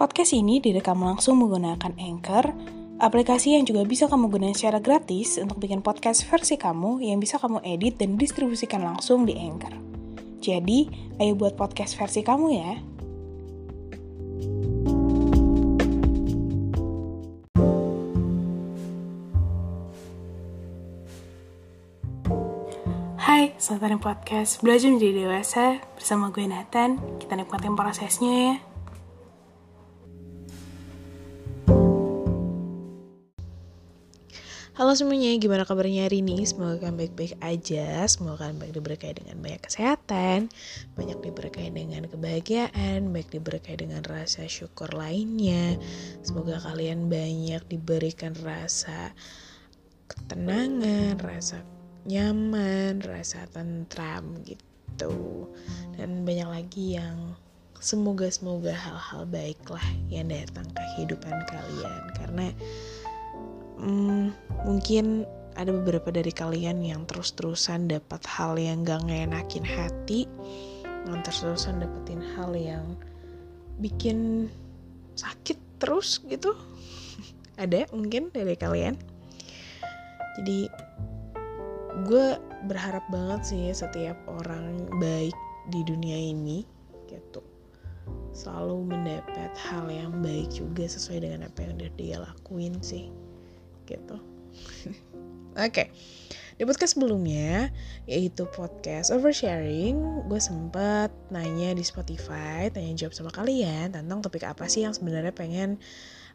Podcast ini direkam langsung menggunakan Anchor, aplikasi yang juga bisa kamu gunakan secara gratis untuk bikin podcast versi kamu yang bisa kamu edit dan distribusikan langsung di Anchor. Jadi, ayo buat podcast versi kamu ya. Hai, selamat datang podcast Belajar Menjadi Dewasa bersama gue Nathan. Kita nikmatin prosesnya ya. Halo semuanya, gimana kabarnya hari ini? Semoga kalian baik-baik aja, semoga kalian baik diberkahi dengan banyak kesehatan, banyak diberkahi dengan kebahagiaan, baik diberkahi dengan rasa syukur lainnya. Semoga kalian banyak diberikan rasa ketenangan, rasa nyaman, rasa tentram gitu. Dan banyak lagi yang semoga-semoga hal-hal baiklah yang datang ke kehidupan kalian karena hmm, mungkin ada beberapa dari kalian yang terus-terusan dapat hal yang gak ngenakin hati yang terus-terusan dapetin hal yang bikin sakit terus gitu. Ada mungkin dari kalian. Jadi gue berharap banget sih setiap orang baik di dunia ini gitu selalu mendapat hal yang baik juga sesuai dengan apa yang udah dia lakuin sih gitu. Oke. Okay. Di podcast sebelumnya, yaitu podcast oversharing, gue sempat nanya di Spotify, tanya jawab sama kalian tentang topik apa sih yang sebenarnya pengen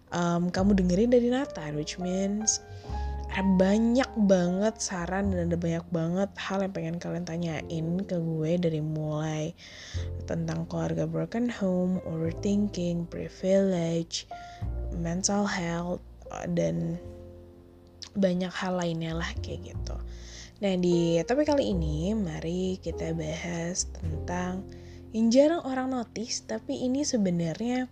um, kamu dengerin dari Nathan, which means ada banyak banget saran dan ada banyak banget hal yang pengen kalian tanyain ke gue dari mulai tentang keluarga broken home, overthinking, privilege, mental health, dan banyak hal lainnya lah kayak gitu. Nah di topik kali ini mari kita bahas tentang yang jarang orang notice tapi ini sebenarnya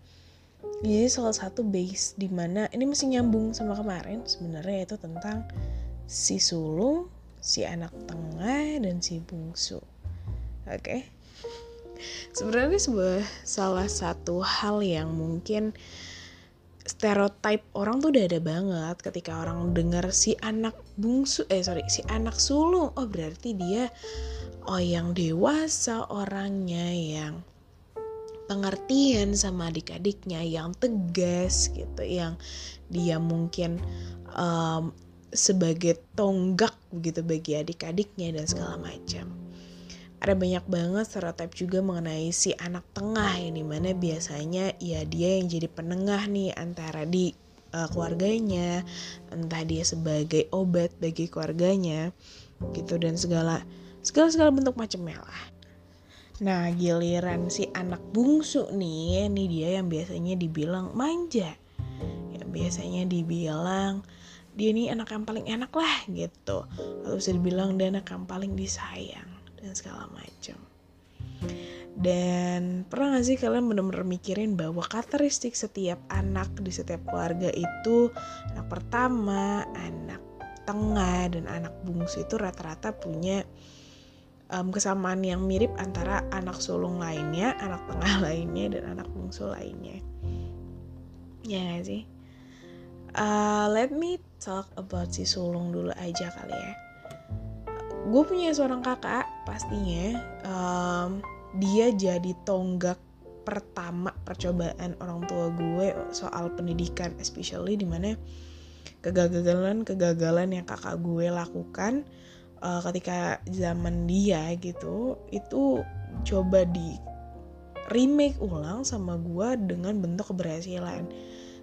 jadi salah satu base di mana ini masih nyambung sama kemarin sebenarnya itu tentang si sulung, si anak tengah dan si bungsu. Oke. Okay? Sebenarnya sebuah salah satu hal yang mungkin stereotype orang tuh udah ada banget. Ketika orang dengar si anak bungsu eh sorry si anak sulung oh berarti dia oh yang dewasa orangnya yang pengertian sama adik-adiknya yang tegas gitu yang dia mungkin um, sebagai tonggak begitu bagi adik-adiknya dan segala macam ada banyak banget stereotip juga mengenai si anak tengah yang di mana biasanya ya dia yang jadi penengah nih antara di uh, keluarganya entah dia sebagai obat bagi keluarganya gitu dan segala segala segala bentuk macamnya lah. Nah giliran si anak bungsu nih ini dia yang biasanya dibilang manja. Yang biasanya dibilang dia nih anak yang paling enak lah gitu. Atau bisa dibilang dia anak yang paling disayang dan segala macam. Dan pernah gak sih kalian bener-bener mikirin bahwa karakteristik setiap anak di setiap keluarga itu anak pertama, anak tengah, dan anak bungsu itu rata-rata punya um, kesamaan yang mirip antara anak sulung lainnya, anak tengah lainnya, dan anak bungsu lainnya. Ya gak sih? Uh, let me talk about si sulung dulu aja kali ya gue punya seorang kakak pastinya um, dia jadi tonggak pertama percobaan orang tua gue soal pendidikan especially di mana kegagalan kegagalan yang kakak gue lakukan uh, ketika zaman dia gitu itu coba di remake ulang sama gue dengan bentuk keberhasilan.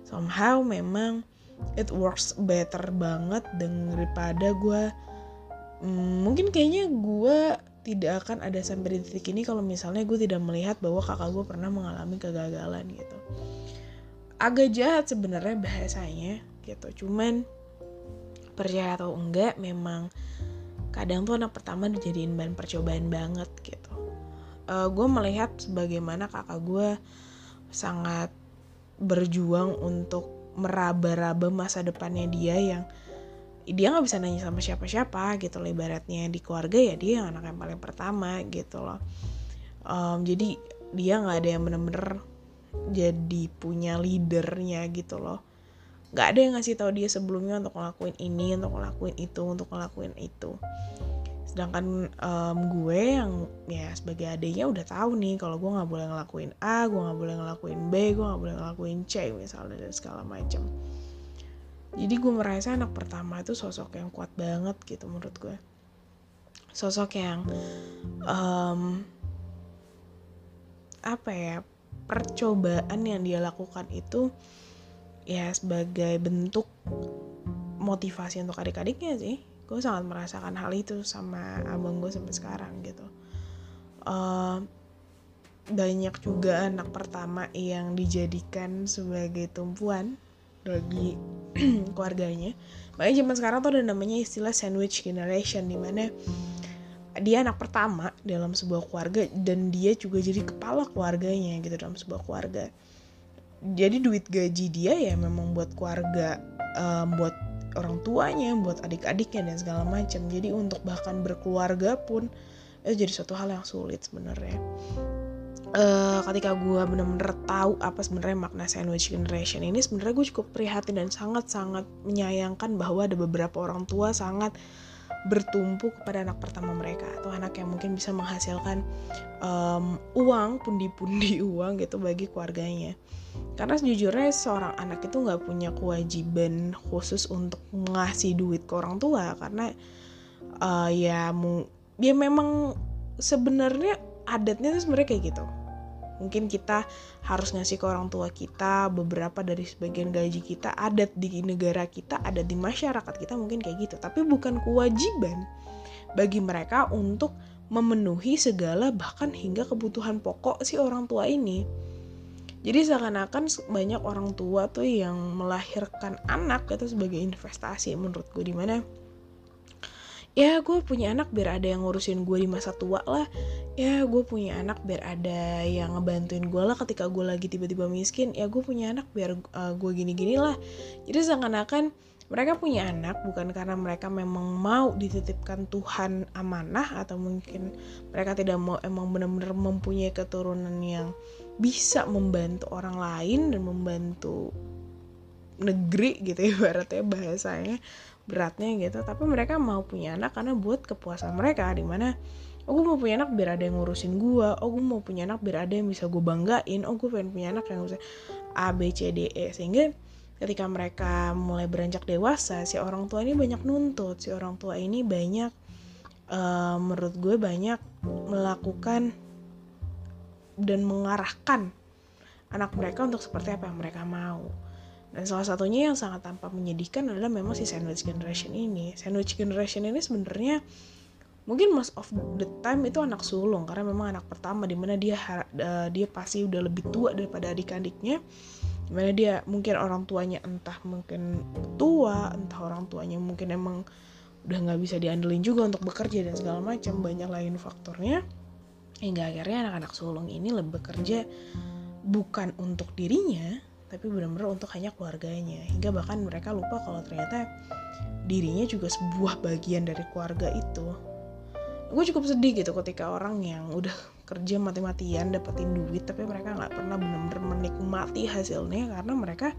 Somehow memang it works better banget daripada gue hmm, mungkin kayaknya gue tidak akan ada sampai di titik ini kalau misalnya gue tidak melihat bahwa kakak gue pernah mengalami kegagalan gitu. Agak jahat sebenarnya bahasanya gitu. Cuman percaya atau enggak memang kadang tuh anak pertama dijadiin bahan percobaan banget gitu. Uh, gue melihat sebagaimana kakak gue sangat berjuang untuk meraba-raba masa depannya dia yang dia nggak bisa nanya sama siapa-siapa gitu loh ibaratnya. Di keluarga ya dia yang anak yang paling pertama gitu loh. Um, jadi dia nggak ada yang bener-bener jadi punya leadernya gitu loh. Nggak ada yang ngasih tahu dia sebelumnya untuk ngelakuin ini untuk ngelakuin itu untuk ngelakuin itu. Sedangkan um, gue yang ya sebagai adiknya udah tahu nih kalau gue nggak boleh ngelakuin A gue nggak boleh ngelakuin B gue nggak boleh ngelakuin C misalnya dan segala macam jadi gue merasa anak pertama itu sosok yang kuat banget gitu menurut gue sosok yang um, apa ya percobaan yang dia lakukan itu ya sebagai bentuk motivasi untuk adik-adiknya sih. Gue sangat merasakan hal itu sama abang gue sampai sekarang gitu. Uh, banyak juga anak pertama yang dijadikan sebagai tumpuan bagi keluarganya. Makanya zaman sekarang tuh ada namanya istilah sandwich generation di mana dia anak pertama dalam sebuah keluarga dan dia juga jadi kepala keluarganya gitu dalam sebuah keluarga. Jadi duit gaji dia ya memang buat keluarga um, buat orang tuanya buat adik-adiknya dan segala macam. Jadi untuk bahkan berkeluarga pun itu jadi suatu hal yang sulit sebenarnya uh, ketika gue bener-bener tahu apa sebenarnya makna sandwich generation ini sebenarnya gue cukup prihatin dan sangat-sangat menyayangkan bahwa ada beberapa orang tua sangat bertumpu kepada anak pertama mereka atau anak yang mungkin bisa menghasilkan um, uang pundi-pundi uang gitu bagi keluarganya. Karena sejujurnya seorang anak itu nggak punya kewajiban khusus untuk ngasih duit ke orang tua karena uh, ya ya memang sebenarnya adatnya tuh sebenarnya kayak gitu mungkin kita harus ngasih ke orang tua kita beberapa dari sebagian gaji kita adat di negara kita ada di masyarakat kita mungkin kayak gitu. Tapi bukan kewajiban bagi mereka untuk memenuhi segala bahkan hingga kebutuhan pokok si orang tua ini. Jadi seakan-akan banyak orang tua tuh yang melahirkan anak itu sebagai investasi menurut gue di mana ya gue punya anak biar ada yang ngurusin gue di masa tua lah. Ya gue punya anak biar ada yang ngebantuin gue lah ketika gue lagi tiba-tiba miskin. Ya gue punya anak biar uh, gue gini-gini lah. Jadi seakan-akan mereka punya anak bukan karena mereka memang mau dititipkan Tuhan amanah atau mungkin mereka tidak mau emang benar-benar mempunyai keturunan yang bisa membantu orang lain dan membantu negeri gitu ya ibaratnya bahasanya beratnya gitu. Tapi mereka mau punya anak karena buat kepuasan mereka di mana oh gue mau punya anak biar ada yang ngurusin gue oh gue mau punya anak biar ada yang bisa gue banggain. Oh gue pengen punya anak yang bisa A B C D E. Sehingga ketika mereka mulai beranjak dewasa si orang tua ini banyak nuntut. Si orang tua ini banyak uh, menurut gue banyak melakukan dan mengarahkan anak mereka untuk seperti apa yang mereka mau dan salah satunya yang sangat tampak menyedihkan adalah memang si sandwich generation ini. Sandwich generation ini sebenarnya mungkin most of the time itu anak sulung karena memang anak pertama di mana dia uh, dia pasti udah lebih tua daripada adik-adiknya di mana dia mungkin orang tuanya entah mungkin tua entah orang tuanya mungkin emang udah nggak bisa diandelin juga untuk bekerja dan segala macam banyak lain faktornya hingga akhirnya anak-anak sulung ini lebih bekerja bukan untuk dirinya tapi benar-benar untuk hanya keluarganya. Hingga bahkan mereka lupa kalau ternyata dirinya juga sebuah bagian dari keluarga itu. Gue cukup sedih gitu ketika orang yang udah kerja mati-matian dapetin duit tapi mereka nggak pernah benar-benar menikmati hasilnya karena mereka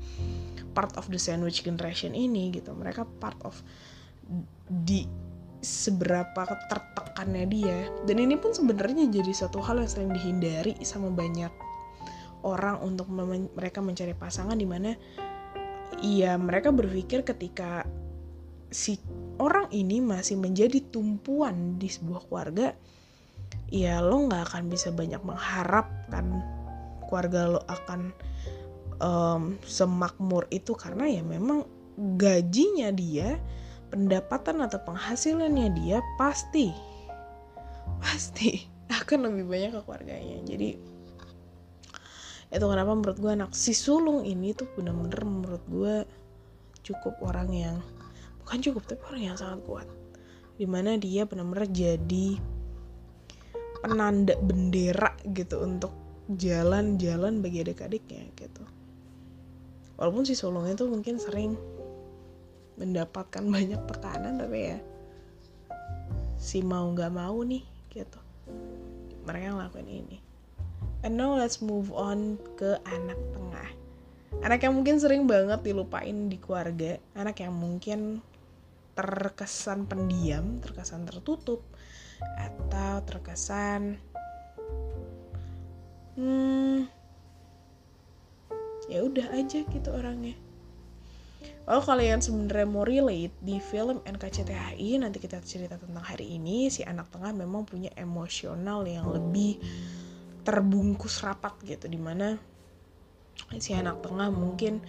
part of the sandwich generation ini gitu. Mereka part of di seberapa tertekannya dia. Dan ini pun sebenarnya jadi satu hal yang sering dihindari sama banyak orang untuk mereka mencari pasangan di mana iya mereka berpikir ketika si orang ini masih menjadi tumpuan di sebuah keluarga ya lo nggak akan bisa banyak mengharapkan keluarga lo akan um, semakmur itu karena ya memang gajinya dia pendapatan atau penghasilannya dia pasti pasti akan lebih banyak ke keluarganya. Jadi itu kenapa menurut gue anak si sulung ini tuh bener-bener menurut gue cukup orang yang bukan cukup tapi orang yang sangat kuat. Di mana dia benar-benar jadi penanda bendera gitu untuk jalan-jalan bagi adik-adiknya gitu. Walaupun si sulung itu mungkin sering mendapatkan banyak tekanan tapi ya si mau nggak mau nih gitu. Mereka ngelakuin ini and now let's move on ke anak tengah. Anak yang mungkin sering banget dilupain di keluarga anak yang mungkin terkesan pendiam terkesan tertutup atau terkesan hmm ya udah aja gitu orangnya. Kalau kalian sebenarnya mau relate di film NKCTHI nanti kita cerita tentang hari ini. Si anak tengah memang punya emosional yang lebih terbungkus rapat gitu di mana si anak tengah mungkin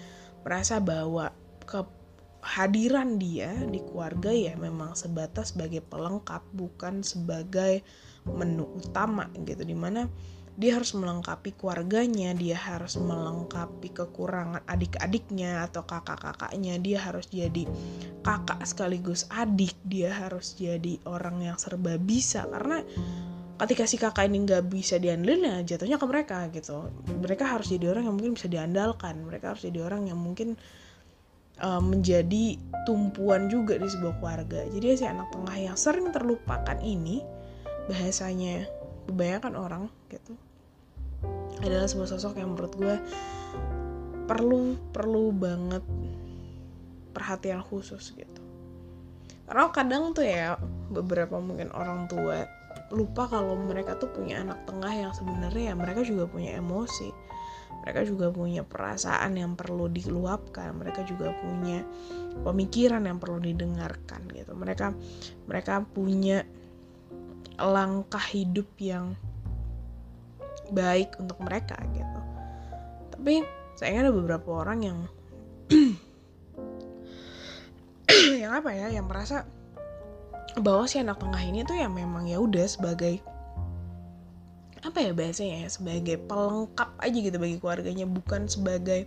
merasa bahwa kehadiran dia di keluarga ya memang sebatas sebagai pelengkap bukan sebagai menu utama gitu di mana dia harus melengkapi keluarganya, dia harus melengkapi kekurangan adik-adiknya atau kakak-kakaknya, dia harus jadi kakak sekaligus adik, dia harus jadi orang yang serba bisa karena ketika si kakak ini nggak bisa diandelin ya jatuhnya ke mereka gitu. Mereka harus jadi orang yang mungkin bisa diandalkan. Mereka harus jadi orang yang mungkin uh, menjadi tumpuan juga di sebuah keluarga. Jadi si anak tengah yang sering terlupakan ini bahasanya kebanyakan orang gitu adalah sebuah sosok yang menurut gue perlu perlu banget perhatian khusus gitu. Karena kadang tuh ya beberapa mungkin orang tua lupa kalau mereka tuh punya anak tengah yang sebenarnya ya mereka juga punya emosi. Mereka juga punya perasaan yang perlu diluapkan mereka juga punya pemikiran yang perlu didengarkan gitu. Mereka mereka punya langkah hidup yang baik untuk mereka gitu. Tapi sayangnya ada beberapa orang yang yang apa ya yang merasa bahwa si anak tengah ini tuh ya memang ya udah sebagai apa ya bahasanya ya sebagai pelengkap aja gitu bagi keluarganya. Bukan sebagai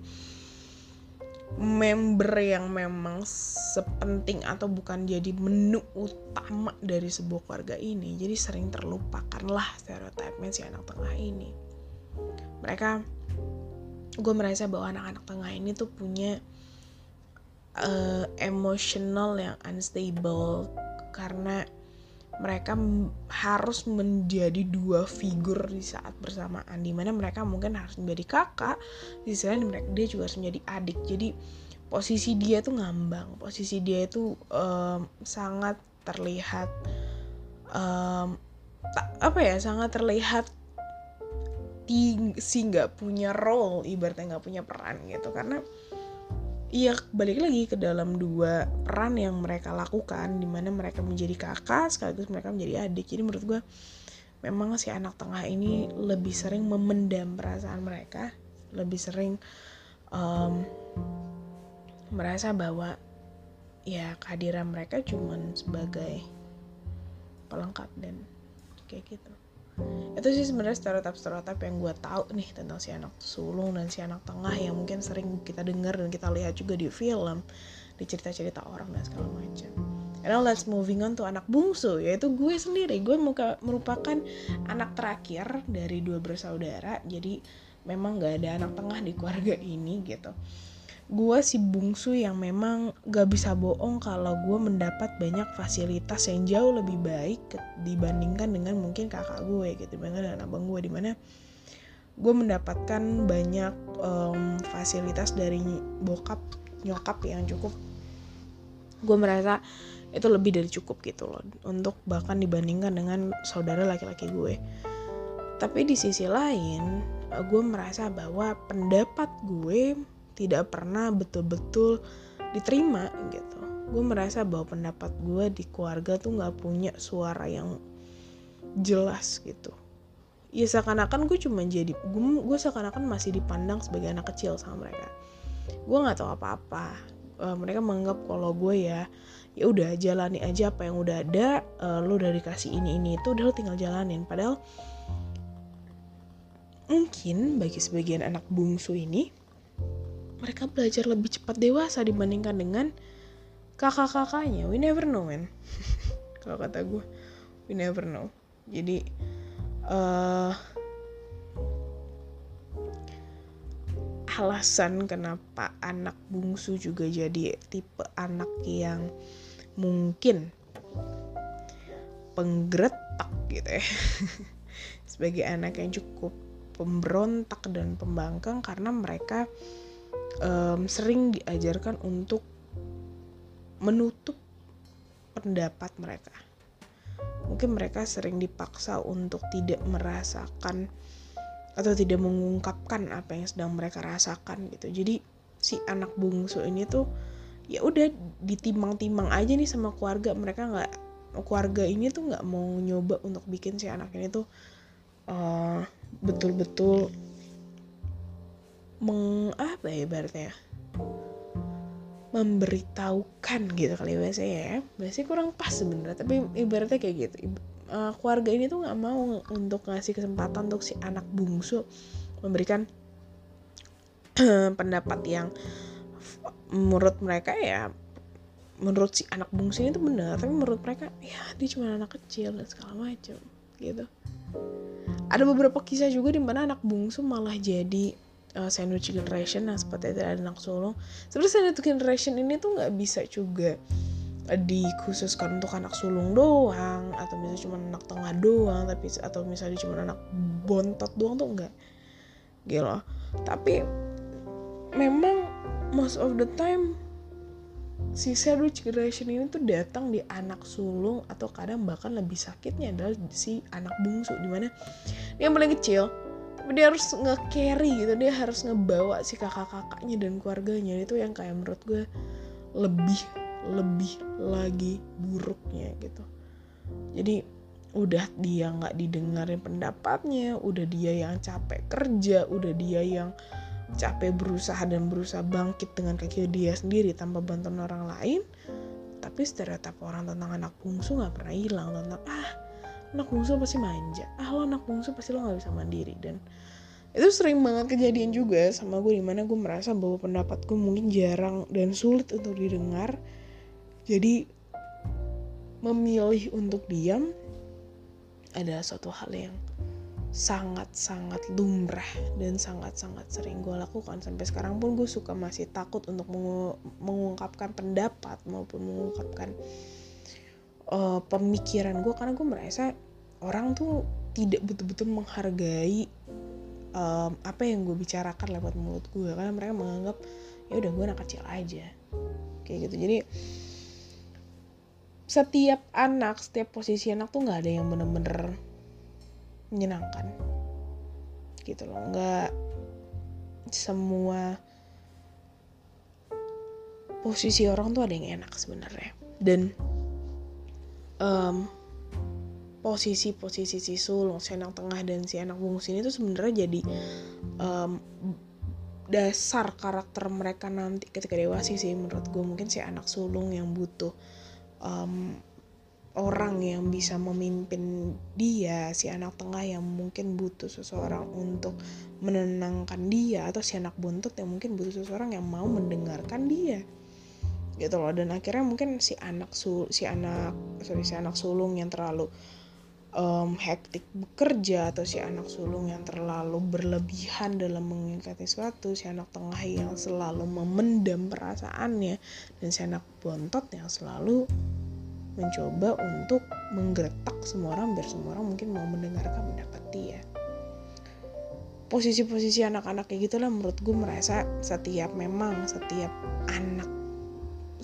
member yang memang sepenting atau bukan jadi menu utama dari sebuah keluarga ini. Jadi sering terlupakanlah stereotipnya si anak tengah ini. Mereka gue merasa bahwa anak-anak tengah ini tuh punya uh, emotional yang unstable karena mereka harus menjadi dua figur di saat bersamaan di mana mereka mungkin harus menjadi kakak di sisi lain mereka dia juga harus menjadi adik. Jadi posisi dia tuh ngambang posisi dia itu um, sangat terlihat um, apa ya sangat terlihat si nggak punya role ibaratnya nggak punya peran gitu. Karena iya balik lagi ke dalam dua peran yang mereka lakukan di mana mereka menjadi kakak sekaligus mereka menjadi adik. Jadi menurut gue memang si anak tengah ini lebih sering memendam perasaan mereka lebih sering um, merasa bahwa ya kehadiran mereka cuman sebagai pelengkap dan kayak gitu itu sih sebenarnya stereotip stereotip yang gue tahu nih tentang si anak sulung dan si anak tengah yang mungkin sering kita dengar dan kita lihat juga di film di cerita-cerita orang dan segala macam. And now let's moving on to anak bungsu yaitu gue sendiri gue merupakan anak terakhir dari dua bersaudara jadi memang gak ada anak tengah di keluarga ini gitu gue si bungsu yang memang gak bisa bohong kalau gue mendapat banyak fasilitas yang jauh lebih baik dibandingkan dengan mungkin kakak gue gitu dibandingkan dengan abang gue di mana gue mendapatkan banyak um, fasilitas dari bokap nyokap yang cukup. Gue merasa itu lebih dari cukup gitu loh untuk bahkan dibandingkan dengan saudara laki-laki gue. Tapi di sisi lain gue merasa bahwa pendapat gue tidak pernah betul-betul diterima gitu. Gue merasa bahwa pendapat gue di keluarga tuh nggak punya suara yang jelas gitu. Ya seakan-akan gue cuma jadi gue, gue seakan-akan masih dipandang sebagai anak kecil sama mereka. Gue nggak tahu apa-apa. Uh, mereka menganggap kalau gue ya ya udah jalani aja apa yang udah ada uh, lo udah dikasih ini ini itu udah lo tinggal jalanin. Padahal mungkin bagi sebagian anak bungsu ini mereka belajar lebih cepat dewasa dibandingkan dengan kakak-kakaknya. We never know man. Kalau kata gue we never know. Jadi uh, alasan kenapa anak bungsu juga jadi tipe anak yang mungkin penggretak gitu ya. Sebagai anak yang cukup pemberontak dan pembangkang karena mereka um, sering diajarkan untuk menutup pendapat mereka. Mungkin mereka sering dipaksa untuk tidak merasakan atau tidak mengungkapkan apa yang sedang mereka rasakan gitu. Jadi si anak bungsu ini tuh ya udah ditimang-timang aja nih sama keluarga mereka nggak keluarga ini tuh nggak mau nyoba untuk bikin si anak ini tuh uh, betul-betul meng apa ya ibaratnya memberitahukan gitu kali bahasanya ya. Bahasanya kurang pas sebenarnya tapi ibaratnya kayak gitu. Uh, keluarga ini tuh nggak mau untuk ngasih kesempatan untuk si anak bungsu memberikan pendapat yang menurut mereka ya menurut si anak bungsu ini tuh benar tapi menurut mereka ya dia cuma anak kecil dan segala macam gitu. Ada beberapa kisah juga di mana anak bungsu malah jadi uh, sandwich generation nah seperti ada anak sulung sebenarnya sandwich generation ini tuh nggak bisa juga dikhususkan untuk anak sulung doang atau misalnya cuma anak tengah doang tapi atau misalnya cuma anak bontot doang tuh enggak gitu tapi memang most of the time si sandwich generation ini tuh datang di anak sulung atau kadang bahkan lebih sakitnya adalah si anak bungsu. Di mana dia yang paling kecil dia harus nge-carry gitu dia harus ngebawa si kakak-kakaknya dan keluarganya. Itu yang kayak menurut gue lebih lebih lagi buruknya gitu. Jadi udah dia nggak didengarin pendapatnya udah dia yang capek kerja udah dia yang capek berusaha dan berusaha bangkit dengan kaki dia sendiri tanpa bantuan orang lain tapi stereotip orang tentang anak bungsu nggak pernah hilang tentang ah anak bungsu pasti manja. Ah lo anak bungsu pasti lo nggak bisa mandiri. Dan itu sering banget kejadian juga sama gue di mana gue merasa bahwa pendapat gue mungkin jarang dan sulit untuk didengar. Jadi memilih untuk diam adalah suatu hal yang sangat-sangat lumrah dan sangat-sangat sering gue lakukan. Sampai sekarang pun gue suka masih takut untuk mengungkapkan pendapat maupun mengungkapkan uh, pemikiran gue. Karena gue merasa orang tuh tidak betul-betul menghargai um, apa yang gue bicarakan lewat mulut gue. Karena mereka menganggap ya udah gue anak kecil aja. Kayak gitu. Jadi setiap anak setiap posisi anak tuh nggak ada yang bener-bener menyenangkan. Gitu loh. Nggak semua posisi orang tuh ada yang enak sebenarnya. Dan um, posisi-posisi si sulung, si anak tengah dan si anak bungsu ini tuh sebenarnya jadi um, dasar karakter mereka nanti ketika dewasa sih menurut gue mungkin si anak sulung yang butuh um, orang yang bisa memimpin dia si anak tengah yang mungkin butuh seseorang untuk menenangkan dia atau si anak buntut yang mungkin butuh seseorang yang mau mendengarkan dia. Gitu loh. Dan akhirnya mungkin si anak sul si anak sorry si anak sulung yang terlalu um, hektik bekerja atau si anak sulung yang terlalu berlebihan dalam mengingkati sesuatu si anak tengah yang selalu memendam perasaannya dan si anak bontot yang selalu mencoba untuk menggeretak semua orang biar semua orang mungkin mau mendengarkan pendapat dia posisi-posisi anak-anak kayak gitulah menurut gue merasa setiap memang setiap anak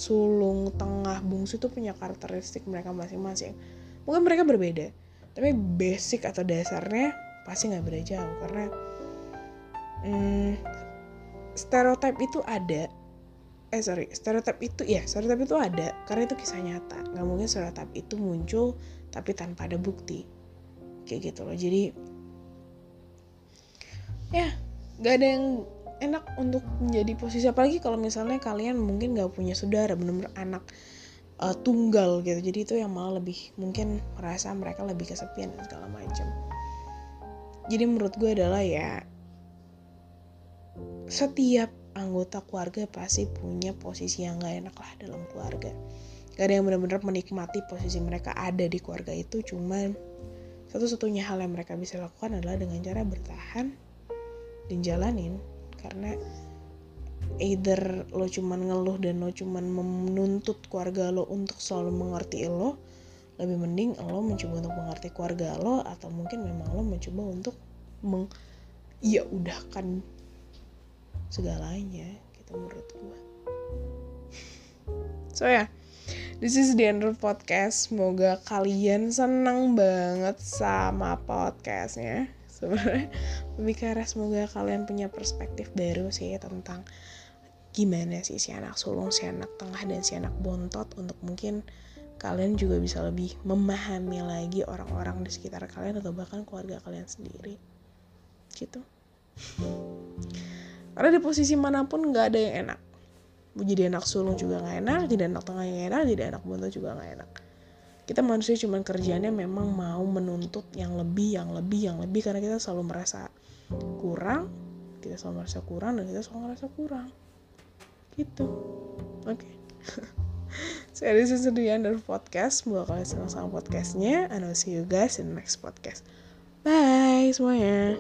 sulung, tengah, bungsu itu punya karakteristik mereka masing-masing. Mungkin mereka berbeda, tapi basic atau dasarnya pasti nggak beda jauh karena hmm, stereotip itu ada. Eh sorry, stereotip itu ya stereotip itu ada karena itu kisah nyata. Nggak mungkin stereotip itu muncul tapi tanpa ada bukti. Kayak gitu loh. Jadi ya nggak ada yang enak untuk menjadi posisi apalagi kalau misalnya kalian mungkin gak punya saudara bener-bener anak uh, tunggal gitu. Jadi itu yang malah lebih mungkin merasa mereka lebih kesepian dan segala macam. Jadi menurut gue adalah ya setiap anggota keluarga pasti punya posisi yang gak enak lah dalam keluarga. Gak ada yang benar-benar menikmati posisi mereka ada di keluarga itu. Cuman satu-satunya hal yang mereka bisa lakukan adalah dengan cara bertahan dan jalanin. Karena either lo cuman ngeluh dan lo cuman menuntut keluarga lo untuk selalu mengerti lo lebih mending lo mencoba untuk mengerti keluarga lo atau mungkin memang lo mencoba untuk meng ya udah kan segalanya gitu menurut gue so ya yeah, this is the end of podcast. Semoga kalian seneng banget sama podcastnya. Sebenarnya lebih ke semoga kalian punya perspektif baru sih tentang gimana sih si anak sulung, si anak tengah dan si anak bontot untuk mungkin kalian juga bisa lebih memahami lagi orang-orang di sekitar kalian atau bahkan keluarga kalian sendiri. Gitu. Karena di posisi mana pun nggak ada yang enak. Jadi anak sulung juga nggak enak jadi anak tengah yang enak jadi anak bontot juga nggak enak. Kita manusia cuma kerjanya memang mau menuntut yang lebih yang lebih yang lebih karena kita selalu merasa kurang kita selalu merasa kurang dan kita selalu merasa kurang gitu. Oke. Okay. so this is the podcast. Semoga kalian senang sama podcastnya and I'll see you guys in the next podcast. Bye semuanya